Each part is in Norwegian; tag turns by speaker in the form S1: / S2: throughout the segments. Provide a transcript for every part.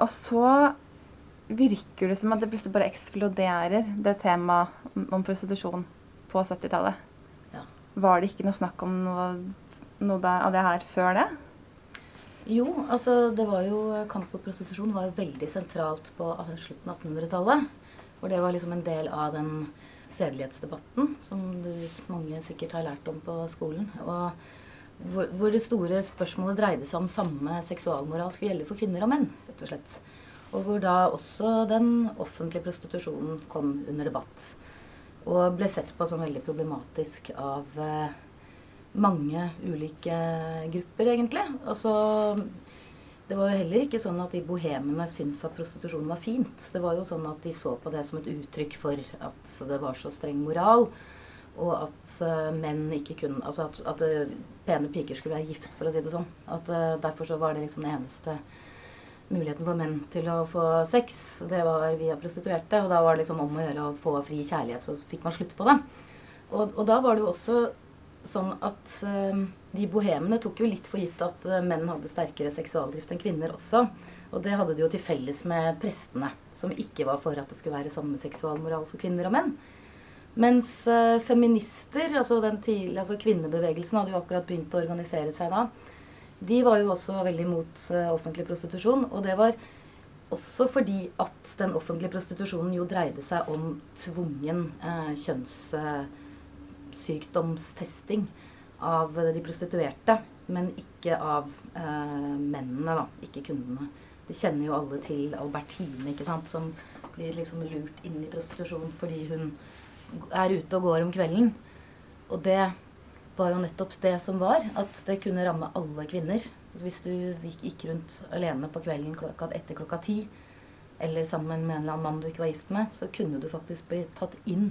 S1: Og så virker det som at det plutselig bare eksploderer, det temaet om prostitusjon på 70-tallet.
S2: Ja.
S1: Var det ikke noe snakk om noe, noe av det her før det?
S2: Jo, altså det var jo kamp mot prostitusjon var jo veldig sentralt på slutten av 1800-tallet. Hvor det var liksom en del av den sedelighetsdebatten som du, mange sikkert har lært om på skolen. Og hvor, hvor, det store spørsmålet dreide seg om samme seksualmoral skulle gjelde for kvinner og menn. rett og slett. Og hvor da også den offentlige prostitusjonen kom under debatt. Og ble sett på som veldig problematisk av eh, mange ulike grupper, egentlig. Altså det var jo heller ikke sånn at de bohemene syntes at prostitusjon var fint. Det var jo sånn at de så på det som et uttrykk for at det var så streng moral. Og at uh, menn ikke kunne Altså at, at uh, pene piker skulle være gift, for å si det sånn. At uh, Derfor så var det liksom den eneste muligheten for menn til å få sex. Det var via prostituerte. Og da var det liksom om å gjøre å få fri kjærlighet, så fikk man slutt på det. Og, og da var det jo også sånn at de bohemene tok jo litt for gitt at menn hadde sterkere seksualdrift enn kvinner også. Og det hadde de jo til felles med prestene, som ikke var for at det skulle være samme seksualmoral for kvinner og menn. Mens uh, feminister, altså, tidlig, altså kvinnebevegelsen, hadde jo akkurat begynt å organisere seg da. De var jo også veldig mot offentlig prostitusjon. Og det var også fordi at den offentlige prostitusjonen jo dreide seg om tvungen kjønnssykdomstesting av de prostituerte, men ikke av eh, mennene, da. Ikke kundene. De kjenner jo alle til Albertine, ikke sant, som blir liksom lurt inn i prostitusjon fordi hun er ute og går om kvelden. Og det var jo nettopp det som var, at det kunne ramme alle kvinner. Altså hvis du gikk rundt alene på kvelden klokka, etter klokka ti, eller sammen med en eller annen mann du ikke var gift med, så kunne du faktisk bli tatt inn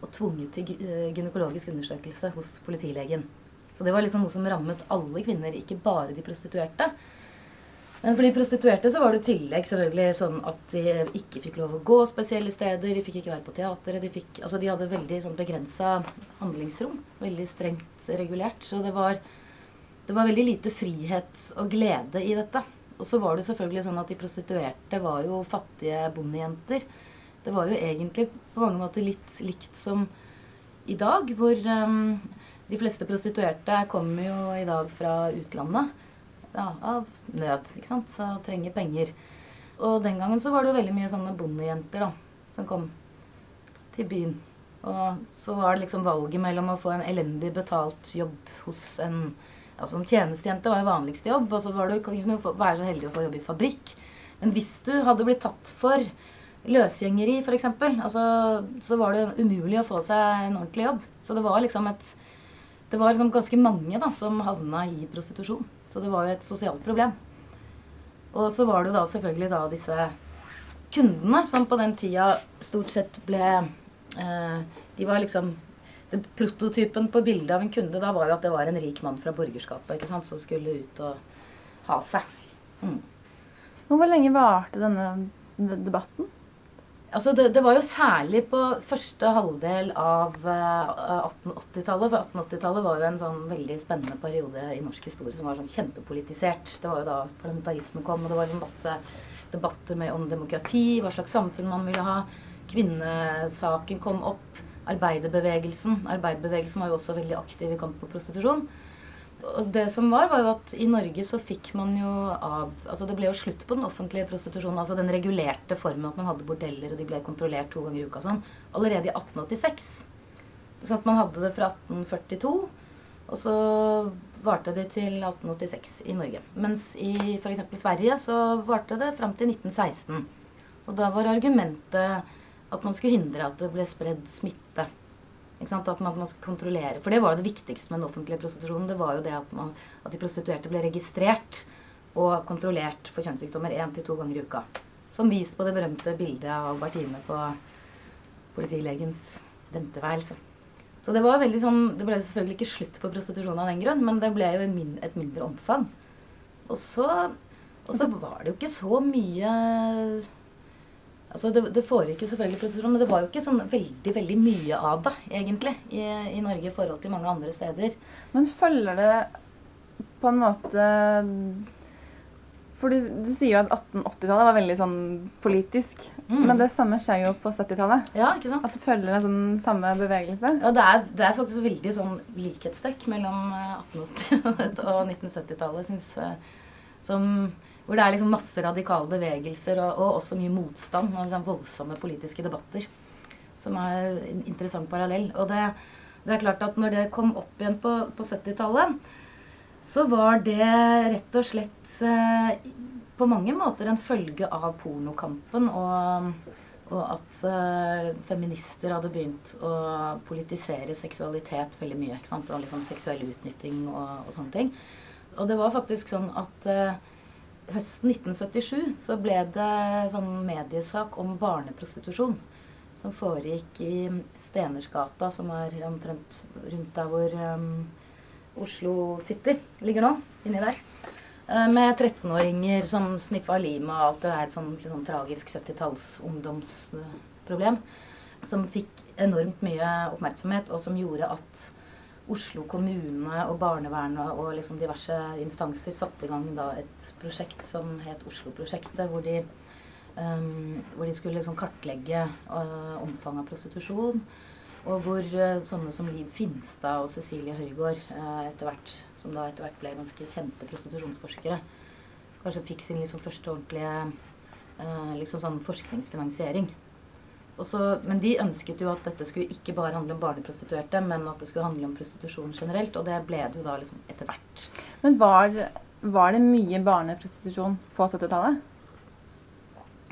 S2: og tvunget til eh, gynekologisk undersøkelse hos politilegen. Så det var liksom noe som rammet alle kvinner, ikke bare de prostituerte. Men for de prostituerte så var det i tillegg selvfølgelig sånn at de ikke fikk lov å gå spesielle steder. De fikk ikke være på teateret. De, fikk, altså de hadde veldig sånn begrensa handlingsrom. Veldig strengt regulert. Så det var, det var veldig lite frihet og glede i dette. Og så var det selvfølgelig sånn at de prostituerte var jo fattige bondejenter. Det var jo egentlig på mange måter litt likt som i dag, hvor um, de fleste prostituerte kommer jo i dag fra utlandet. Ja, av nød, ikke sant. Så trenger penger. Og den gangen så var det jo veldig mye sånne bondejenter da, som kom til byen. Og så var det liksom valget mellom å få en elendig betalt jobb hos en Altså Som tjenestejente var jo vanligste jobb, og så var du, kunne du være så heldig å få jobbe i fabrikk. Men hvis du hadde blitt tatt for løsgjengeri, f.eks., altså, så var det umulig å få seg en ordentlig jobb. Så det var liksom et Det var liksom ganske mange da, som havna i prostitusjon. Så det var jo et sosialt problem. Og så var det da selvfølgelig da disse kundene som på den tida stort sett ble eh, De var liksom det, Prototypen på bildet av en kunde da var jo at det var en rik mann fra borgerskapet ikke sant, som skulle ut og ha seg. Mm.
S1: Hvor lenge varte denne debatten?
S2: Altså det, det, var jo særlig på første halvdel av uh, 1880-tallet. For 1880-tallet var jo en sånn veldig spennende periode i norsk historie som var sånn kjempepolitisert. Det var jo da parlamentarisme kom, og det var masse debatter med, om demokrati, hva slags samfunn man ville ha. Kvinnesaken kom opp. Arbeiderbevegelsen. Arbeiderbevegelsen var jo også veldig aktiv i kamp mot prostitusjon og det som var, var jo at i Norge så fikk man jo av Altså det ble jo slutt på den offentlige prostitusjonen. Altså den regulerte formen at man hadde bordeller, og de ble kontrollert to ganger i uka sånn. Allerede i 1886. Så at man hadde det fra 1842, og så varte det til 1886 i Norge. Mens i f.eks. Sverige så varte det fram til 1916. Og da var argumentet at man skulle hindre at det ble spredd smitte. At man, man kontrollere. For det var jo det viktigste med den offentlige prostitusjonen. Det var jo det at, man, at de prostituerte ble registrert og kontrollert for kjønnssykdommer én til to ganger i uka. Som vist på det berømte bildet av Albertine på politilegens venteværelse. Så det var veldig sånn, det ble selvfølgelig ikke slutt på prostitusjon av den grunn, men det ble jo et mindre omfang. Og så, og så var det jo ikke så mye Altså det, det foregikk jo selvfølgelig prostitusjon, men det var jo ikke sånn veldig veldig mye av det egentlig i, i, Norge i forhold til mange andre steder.
S1: Men følger det på en måte For du, du sier jo at 1880-tallet var veldig sånn politisk.
S2: Mm.
S1: Men det samme skjer jo på 70-tallet.
S2: Ja, ikke sant?
S1: At det følger en sånn samme bevegelse.
S2: Ja, det er, det er faktisk veldig sånn likhetstrekk mellom eh, 1880 og 1970-tallet, syns jeg. Som, hvor det er liksom masse radikale bevegelser og, og også mye motstand og liksom voldsomme politiske debatter. Som er en interessant parallell. Og det, det er klart at når det kom opp igjen på, på 70-tallet, så var det rett og slett eh, på mange måter en følge av pornokampen og, og at eh, feminister hadde begynt å politisere seksualitet veldig mye. Og liksom seksuell utnytting og, og sånne ting. Og det var faktisk sånn at eh, høsten 1977 så ble det sånn mediesak om barneprostitusjon. Som foregikk i Stenersgata, som er omtrent rundt der hvor um, Oslo City ligger nå. Inni der. Eh, Med 13-åringer som sniffa lim og alt det der. Sånn, sånn tragisk 70-talls ungdomsproblem. Som fikk enormt mye oppmerksomhet, og som gjorde at Oslo kommune og barnevernet og liksom diverse instanser satte i gang et prosjekt som het Oslo-prosjektet, hvor, um, hvor de skulle liksom kartlegge uh, omfanget av prostitusjon. Og hvor uh, sånne som Liv Finstad og Cecilie Høygård, uh, etter hvert, som da etter hvert ble ganske kjente prostitusjonsforskere, kanskje fikk sin liksom første ordentlige liksom sånn forskningsfinansiering. Og så, men de ønsket jo at dette skulle ikke bare handle om barneprostituerte, men at det skulle handle om prostitusjon generelt. Og det ble det jo da liksom etter hvert.
S1: Men var, var det mye barneprostitusjon på 70-tallet?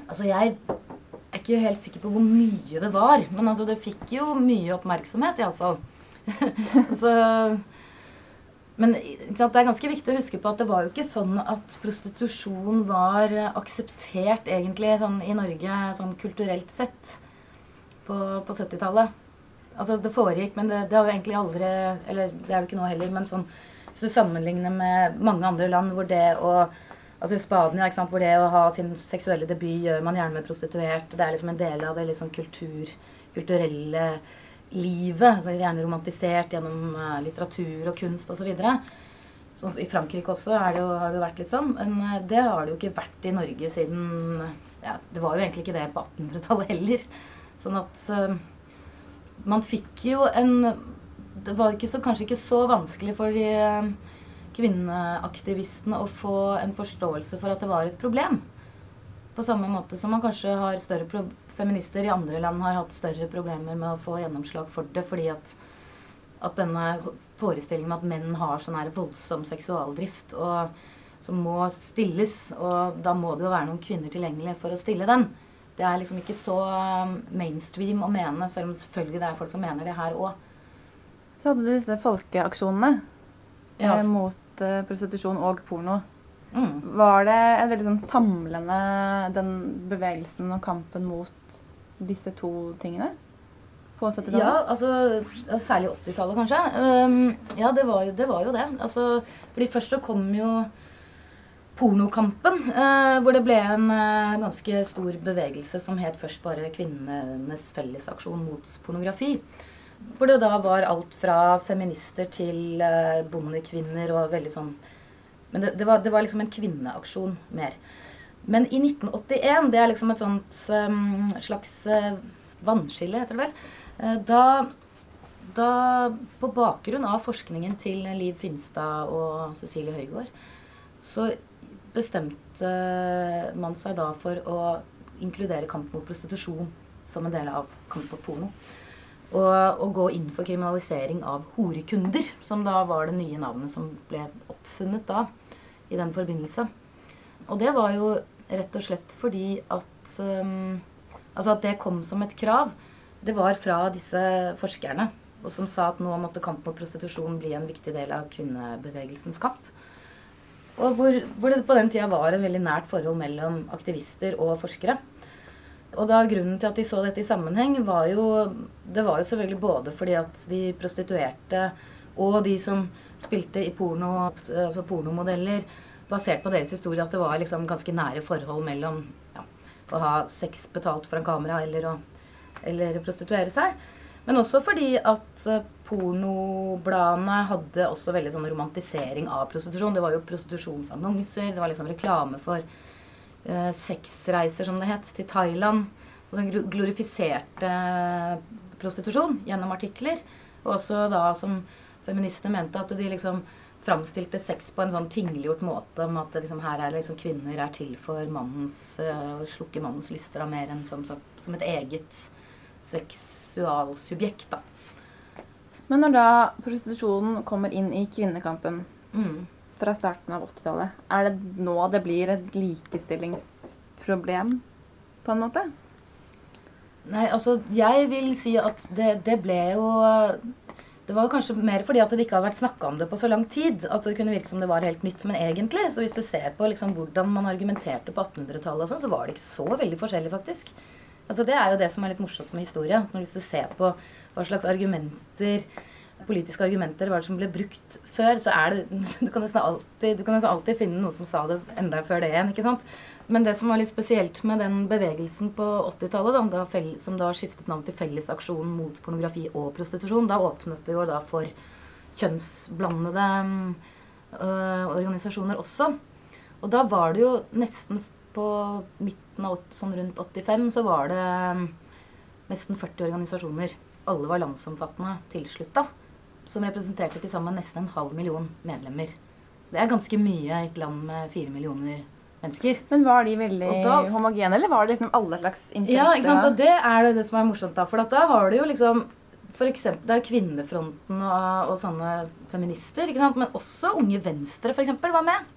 S2: Altså jeg er ikke helt sikker på hvor mye det var, men altså det fikk jo mye oppmerksomhet iallfall. så Men sant, det er ganske viktig å huske på at det var jo ikke sånn at prostitusjon var akseptert egentlig sånn i Norge sånn kulturelt sett på, på 70-tallet. Altså det foregikk, men det, det har jo egentlig aldri Eller det er jo ikke nå heller, men sånn hvis du sammenligner med mange andre land hvor det å Altså Spania, ikke sant, hvor det å ha sin seksuelle debut gjør man gjerne med prostituert. Det er liksom en del av det liksom kultur, kulturelle livet. Altså gjerne romantisert gjennom uh, litteratur og kunst osv. Sånn, som I Frankrike også det jo, har det jo vært litt sånn. Men uh, det har det jo ikke vært i Norge siden ja, Det var jo egentlig ikke det på 1800-tallet heller. Sånn at uh, man fikk jo en Det var ikke så, kanskje ikke så vanskelig for de kvinneaktivistene å få en forståelse for at det var et problem. På samme måte som man kanskje har større feminister i andre land har hatt større problemer med å få gjennomslag for det, fordi at, at denne forestillingen med at menn har sånn her voldsom seksualdrift og som må stilles, og da må det jo være noen kvinner tilgjengelig for å stille den. Det er liksom ikke så um, mainstream å mene, selv om selvfølgelig det er folk som mener det her òg.
S1: Så hadde du disse folkeaksjonene
S2: Ja.
S1: eh, mot eh, prostitusjon og porno.
S2: Mm.
S1: Var det en veldig sånn samlende den bevegelsen og kampen mot disse to tingene på 70-tallet?
S2: Ja, altså Særlig 80-tallet, kanskje. Um, ja, det var, jo, det var jo det. Altså, fordi først så kom jo pornokampen, eh, hvor det ble en eh, ganske stor bevegelse som het først bare Kvinnenes fellesaksjon mot pornografi. Hvor det da var alt fra feminister til eh, bondekvinner og veldig sånn Men det, det, var, det var liksom en kvinneaksjon mer. Men i 1981, det er liksom et sånt um, slags uh, vannskille, heter det vel, uh, da da på bakgrunn av forskningen til Liv Finstad og Cecilie Høygård, så bestemte man seg da for å inkludere kamp mot prostitusjon som en del av kamp mot porno. Og, og gå inn for kriminalisering av horekunder, som da var det nye navnet som ble oppfunnet da i den forbindelse. Og det var jo rett og slett fordi at um, Altså at det kom som et krav. Det var fra disse forskerne, og som sa at nå måtte kamp mot prostitusjon bli en viktig del av kvinnebevegelsens kamp. Og hvor, hvor det på den tida var en veldig nært forhold mellom aktivister og forskere. Og da Grunnen til at de så dette i sammenheng, var jo Det var jo selvfølgelig både fordi at de prostituerte og de som spilte i porno, altså pornomodeller, basert på deres historie, at det var liksom ganske nære forhold mellom ja, å ha sex betalt foran kamera eller å eller prostituere seg. Men også fordi at pornobladene hadde også veldig sånn romantisering av prostitusjon. Det var jo prostitusjonsannonser, det var liksom reklame for eh, sexreiser, som det het, til Thailand. Så den glorifiserte prostitusjon gjennom artikler. Og også da som feministene mente at de liksom framstilte sex på en sånn tingliggjort måte om at liksom, her er liksom, kvinner er til for mannens uh, slukke mannens lyster da, mer enn som, som et eget seksualsubjekt. da.
S1: Men når da prostitusjonen kommer inn i kvinnekampen mm. fra starten av 80-tallet, er det nå det blir et likestillingsproblem, på en måte?
S2: Nei, altså jeg vil si at det, det ble jo det var kanskje mer fordi at det ikke hadde vært snakka om det på så lang tid. At det kunne virke som det var helt nytt. Men egentlig, så hvis du ser på liksom hvordan man argumenterte på 1800-tallet, sånn, så var det ikke så veldig forskjellig, faktisk. Altså Det er jo det som er litt morsomt med historie. Når Hvis du ser på hva slags argumenter politiske argumenter var det som ble brukt før, så er det Du kan nesten alltid, kan nesten alltid finne noen som sa det enda før det igjen. ikke sant? Men det som var litt spesielt med den bevegelsen på 80-tallet, da, som da skiftet navn til Fellesaksjonen mot pornografi og prostitusjon, da åpnet det jo da for kjønnsblandede øh, organisasjoner også. Og da var det jo nesten på midten av sånn rundt 85 så var det um, nesten 40 organisasjoner. Alle var landsomfattende tilslutta. Som representerte til sammen nesten en halv million medlemmer. Det er ganske mye i et land med fire millioner mennesker.
S1: Men var de veldig da, homogene, eller var det liksom alle slags interesser?
S2: Ja, ikke sant? og det er det, det som er morsomt. da, For da har du jo liksom for eksempel, Det er Kvinnefronten og, og sånne feminister. ikke sant? Men også Unge Venstre for eksempel, var med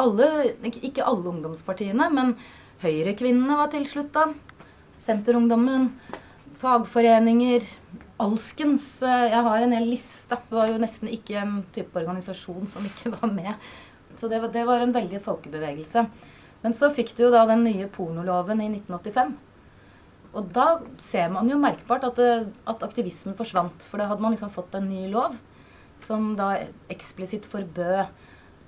S2: alle, ikke alle ungdomspartiene, men Høyrekvinnene var tilslutta. Senterungdommen. Fagforeninger. Alskens. Eh, jeg har en hel liste. Det var jo nesten ikke en type organisasjon som ikke var med. Så det var, det var en veldig folkebevegelse. Men så fikk du jo da den nye pornoloven i 1985. Og da ser man jo merkbart at, det, at aktivismen forsvant. For da hadde man liksom fått en ny lov som da eksplisitt forbød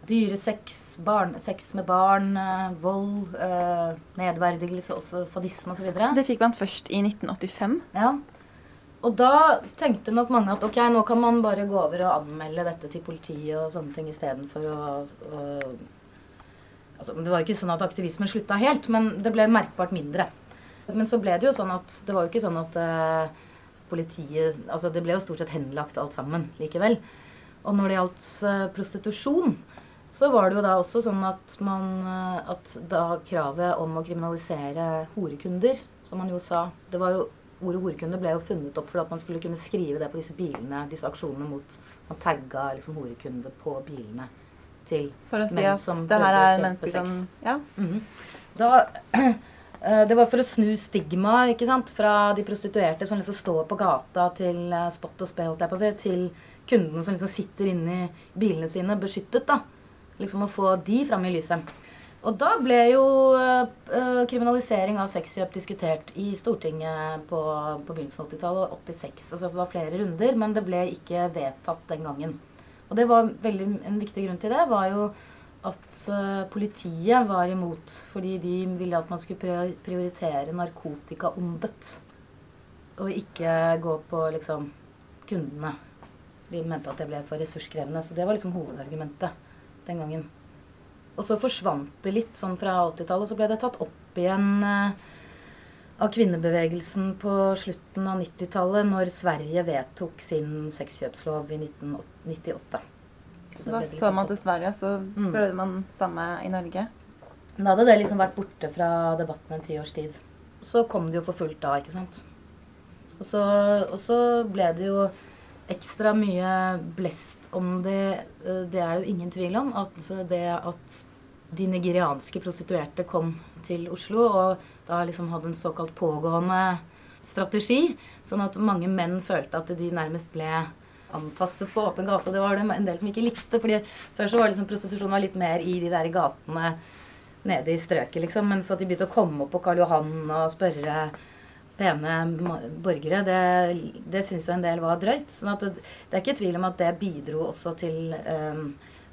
S2: Dyresex, barn, sex med barn, eh, vold, eh, nedverdigelse, også sadisme osv. Så,
S1: så det fikk man først i 1985?
S2: Ja. Og da tenkte nok mange at ok, nå kan man bare gå over og anmelde dette til politiet og sånne ting istedenfor å, å altså, Det var jo ikke sånn at aktivismen slutta helt, men det ble merkbart mindre. Men så ble det jo sånn at det var jo ikke sånn at uh, politiet Altså det ble jo stort sett henlagt alt sammen likevel. Og når det gjaldt uh, prostitusjon, så var det jo da også sånn at man eh, At da kravet om å kriminalisere horekunder, som man jo sa det var jo Ordet horekunde ble jo funnet opp for at man skulle kunne skrive det på disse bilene, disse aksjonene mot Man tagga liksom horekunde på bilene til
S1: For å si at det her er mennesker som Ja. Mm -hmm.
S2: Da eh, det var for å snu stigma ikke sant, fra de prostituerte som liksom står på gata til eh, spott og spe, holdt jeg på å si, til kundene som liksom sitter inni bilene sine beskyttet. da liksom å få de fram i lyset. Og da ble jo uh, kriminalisering av sexkjøp diskutert i Stortinget på, på begynnelsen av 80-tallet, 86. Altså det var flere runder, men det ble ikke vedtatt den gangen. Og det var veldig, en viktig grunn til det var jo at uh, politiet var imot fordi de ville at man skulle prioritere narkotikaondet. Og ikke gå på liksom kundene. De mente at det ble for ressurskrevende. Så det var liksom hovedargumentet den gangen. Og så forsvant det litt sånn fra 80-tallet, og så ble det tatt opp igjen eh, av kvinnebevegelsen på slutten av 90-tallet, når Sverige vedtok sin sexkjøpslov i 1998.
S1: Så, så da så man til Sverige, så mm. prøvde man samme i Norge?
S2: Da hadde det liksom vært borte fra debatten en tiårs tid. Så kom det jo for fullt da, ikke sant. Og så, og så ble det jo ekstra mye blest om det eh, Det er det ingen tvil om. At det at de nigerianske prostituerte kom til Oslo og da liksom hadde en såkalt pågående strategi, sånn at mange menn følte at de nærmest ble antastet på åpen gate. Det var det en del som ikke likte. fordi Før så var liksom prostitusjon var litt mer i de der gatene nede i strøket, liksom. Mens at de begynte å komme opp på Karl Johan og spørre pene borgere, det, det syns jo en del var drøyt. sånn det, det, er ikke tvil om at det bidro også til um,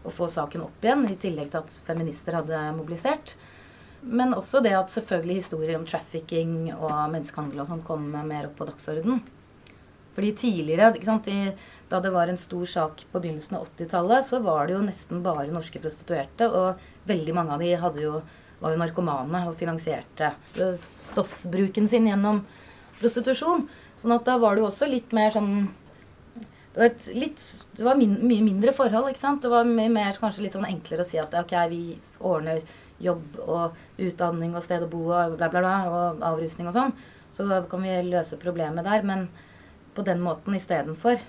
S2: å få saken opp igjen, i tillegg til at feminister hadde mobilisert. Men også det at selvfølgelig historier om trafficking og menneskehandel og sånn kom mer opp på dagsordenen. Fordi tidligere, sant, i, da det var en stor sak på begynnelsen av 80-tallet, så var det jo nesten bare norske prostituerte. Og veldig mange av de hadde jo, var jo narkomane og finansierte stoffbruken sin gjennom prostitusjon. Sånn at da var det jo også litt mer sånn det var, litt, det var min, mye mindre forhold. ikke sant? Det var mye mer, kanskje litt sånn enklere å si at ok, vi ordner jobb og utdanning og sted å bo og bla, bla, bla, og avrusning og sånn. Så kan vi løse problemet der. Men på den måten istedenfor.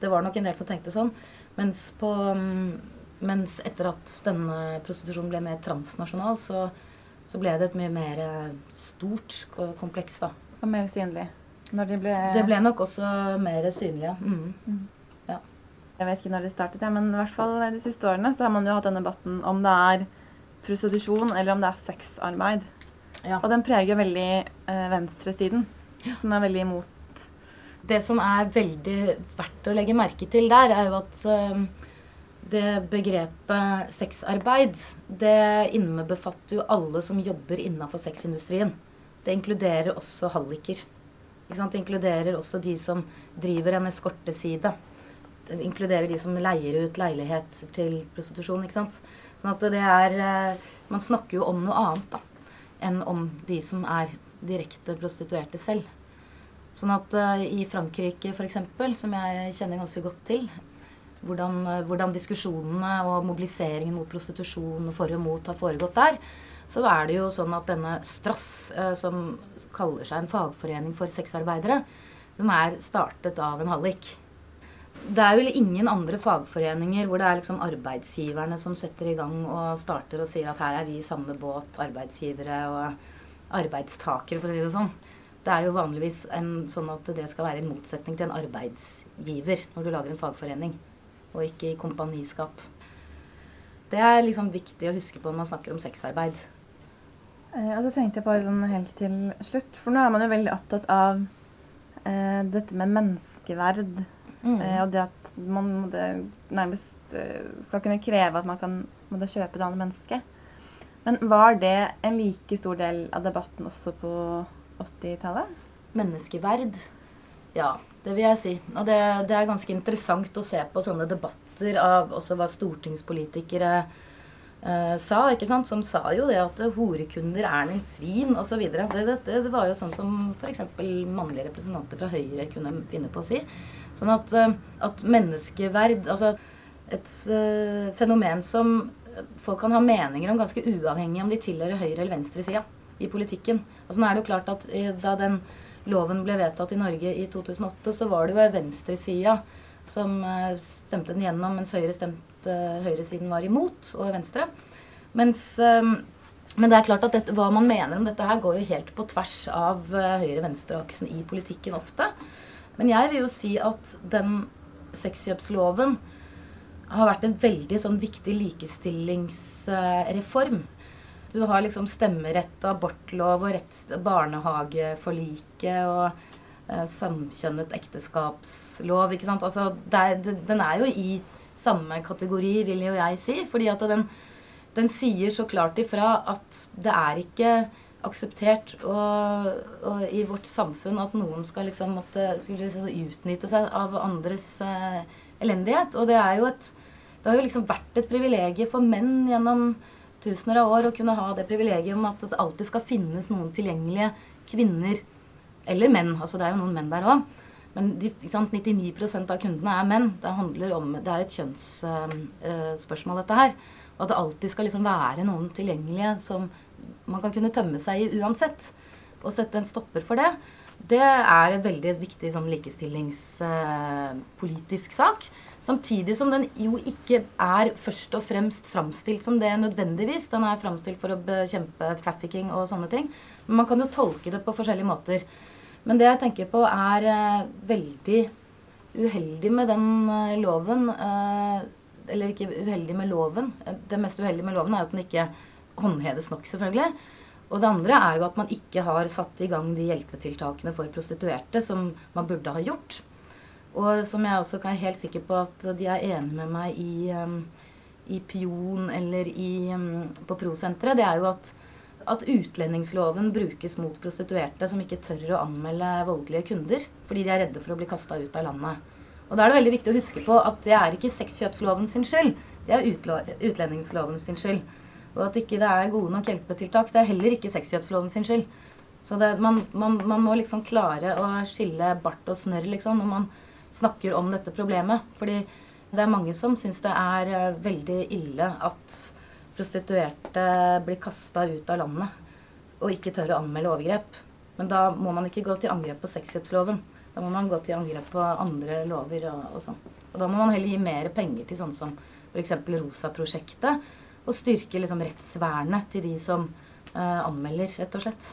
S2: Det var nok en del som tenkte sånn. Mens, på, mm, mens etter at denne prostitusjonen ble mer transnasjonal, så, så ble det et mye mer eh, stort kompleks, da.
S1: Og mer synlig? Når de ble
S2: Det ble nok også mer synlig, ja. Mm. Mm.
S1: ja. Jeg vet ikke når det startet, men i hvert fall de siste årene så har man jo hatt den debatten om det er prostitusjon eller om det er sexarbeid. Ja. Og den preger veldig eh, venstresiden, ja. som er veldig imot
S2: Det som er veldig verdt å legge merke til der, er jo at eh, det begrepet sexarbeid, det innebefatter jo alle som jobber innafor sexindustrien. Det inkluderer også halliker. Det inkluderer også de som driver en eskorteside. Det inkluderer de som leier ut leilighet til prostitusjon. ikke sant? Sånn at det er eh, Man snakker jo om noe annet da, enn om de som er direkte prostituerte selv. Sånn at uh, i Frankrike f.eks., som jeg kjenner ganske godt til, hvordan, uh, hvordan, diskusjonene og mobiliseringen mot prostitusjon og for og mot har foregått der, så er det jo sånn at denne Strass, uh, som kaller seg en fagforening for sexarbeidere, den er startet av en hallik det er jo ingen andre fagforeninger hvor det er liksom arbeidsgiverne som setter i gang og starter og sier at her er vi i samme båt, arbeidsgivere og arbeidstakere, for å si det sånn. Det er jo vanligvis en, sånn at det skal være en motsetning til en arbeidsgiver når du lager en fagforening, og ikke i kompaniskap. Det er liksom viktig å huske på når man snakker om sexarbeid.
S1: Eh, og så tenkte jeg bare sånn helt til slutt, for nå er man jo veldig opptatt av eh, dette med menneskeverd Mm. Eh, og det at man det nærmest eh, skal kunne kreve at man kan må det kjøpe det andre mennesket. Men var det en like stor del av debatten også på 80-tallet?
S2: Menneskeverd? Ja, det vil jeg si. Og det, det, er ganske interessant å se på sånne debatter av også hva stortingspolitikere eh, sa. ikke sant? Som sa jo det at horekunder er en svin osv. Det, det, det var jo sånn som f.eks. mannlige representanter fra Høyre kunne finne på å si. Sånn at, eh, at menneskeverd Altså et uh, fenomen som folk kan ha meninger om ganske uavhengig om de tilhører høyre- eller venstresida i politikken. Altså nå er det jo klart at Da den loven ble vedtatt i Norge i 2008, så var det jo venstresida som uh, stemte den gjennom, mens høyre stemte, uh, høyresiden var imot, og venstre. Mens men det er klart at dette, hva man mener om dette her, går jo helt på tvers av høyre-venstre-aksen i politikken ofte. Men jeg vil jo si at den sexkjøpsloven har vært en veldig sånn viktig likestillingsreform. Du har liksom stemmerett og abortlov og rett, barnehageforliket og eh, samkjønnet ekteskapslov. ikke sant? Altså, er, den er jo i samme kategori, vil jo jeg si. Fordi at den, den sier så klart ifra at det er ikke akseptert og, og, i vårt samfunn at noen skal liksom måtte, liksom utnytte seg av andres eh, elendighet. Og det er jo et Det har jo liksom vært et privilegium for menn gjennom tusener av år å kunne ha det privilegium at det alltid skal finnes noen tilgjengelige kvinner eller menn. Altså det er jo noen menn der òg. Men de, 99% av kundene er menn. Det om, det er et kjønnsspørsmål, uh, dette her. Og at det alltid skal liksom være noen tilgjengelige som man kan kunne tømme seg i uansett. Og sette en stopper for det. Det er en veldig viktig sånn likestillingspolitisk uh, sak. Samtidig som den jo ikke er først og fremst framstilt som det nødvendigvis. Den er framstilt for å bekjempe trafficking og sånne ting. Men man kan jo tolke det på forskjellige måter. Men det jeg tenker på, er uh, veldig uheldig med den uh, loven. eller ikke uheldig med loven. Det mest uheldige med loven er jo at den ikke håndheves nok, selvfølgelig. Og det andre er jo at man ikke har satt i gang de hjelpetiltakene for prostituerte som man burde ha gjort. Og som jeg også er helt sikker på at de er enig med meg i, i Pion eller i, på Prosenteret, det er jo at at utlendingsloven brukes mot prostituerte som ikke tør å anmelde voldelige kunder fordi de er redde for å bli kasta ut av landet. Og da er det veldig viktig å huske på at det er ikke sexkjøpsloven sin skyld. Det er utlendingsloven sin skyld. Og at ikke det er gode nok hjelpetiltak, det er heller ikke sexkjøpsloven sin skyld. Så det, man, man, man, må liksom klare å skille bart og snørr liksom, når man snakker om dette problemet. Fordi det er mange som syns det er eh, veldig ille at prostituerte blir kasta ut av landet og ikke tør å anmelde overgrep. Men da må man ikke gå til angrep på sexkjøpsloven. Da må man gå til angrep på andre lover og, og sånn. Og da må man heller gi mer penger til sånn som f.eks. Rosa-prosjektet. Og styrke liksom rettsvernet til de som uh, anmelder, rett og slett.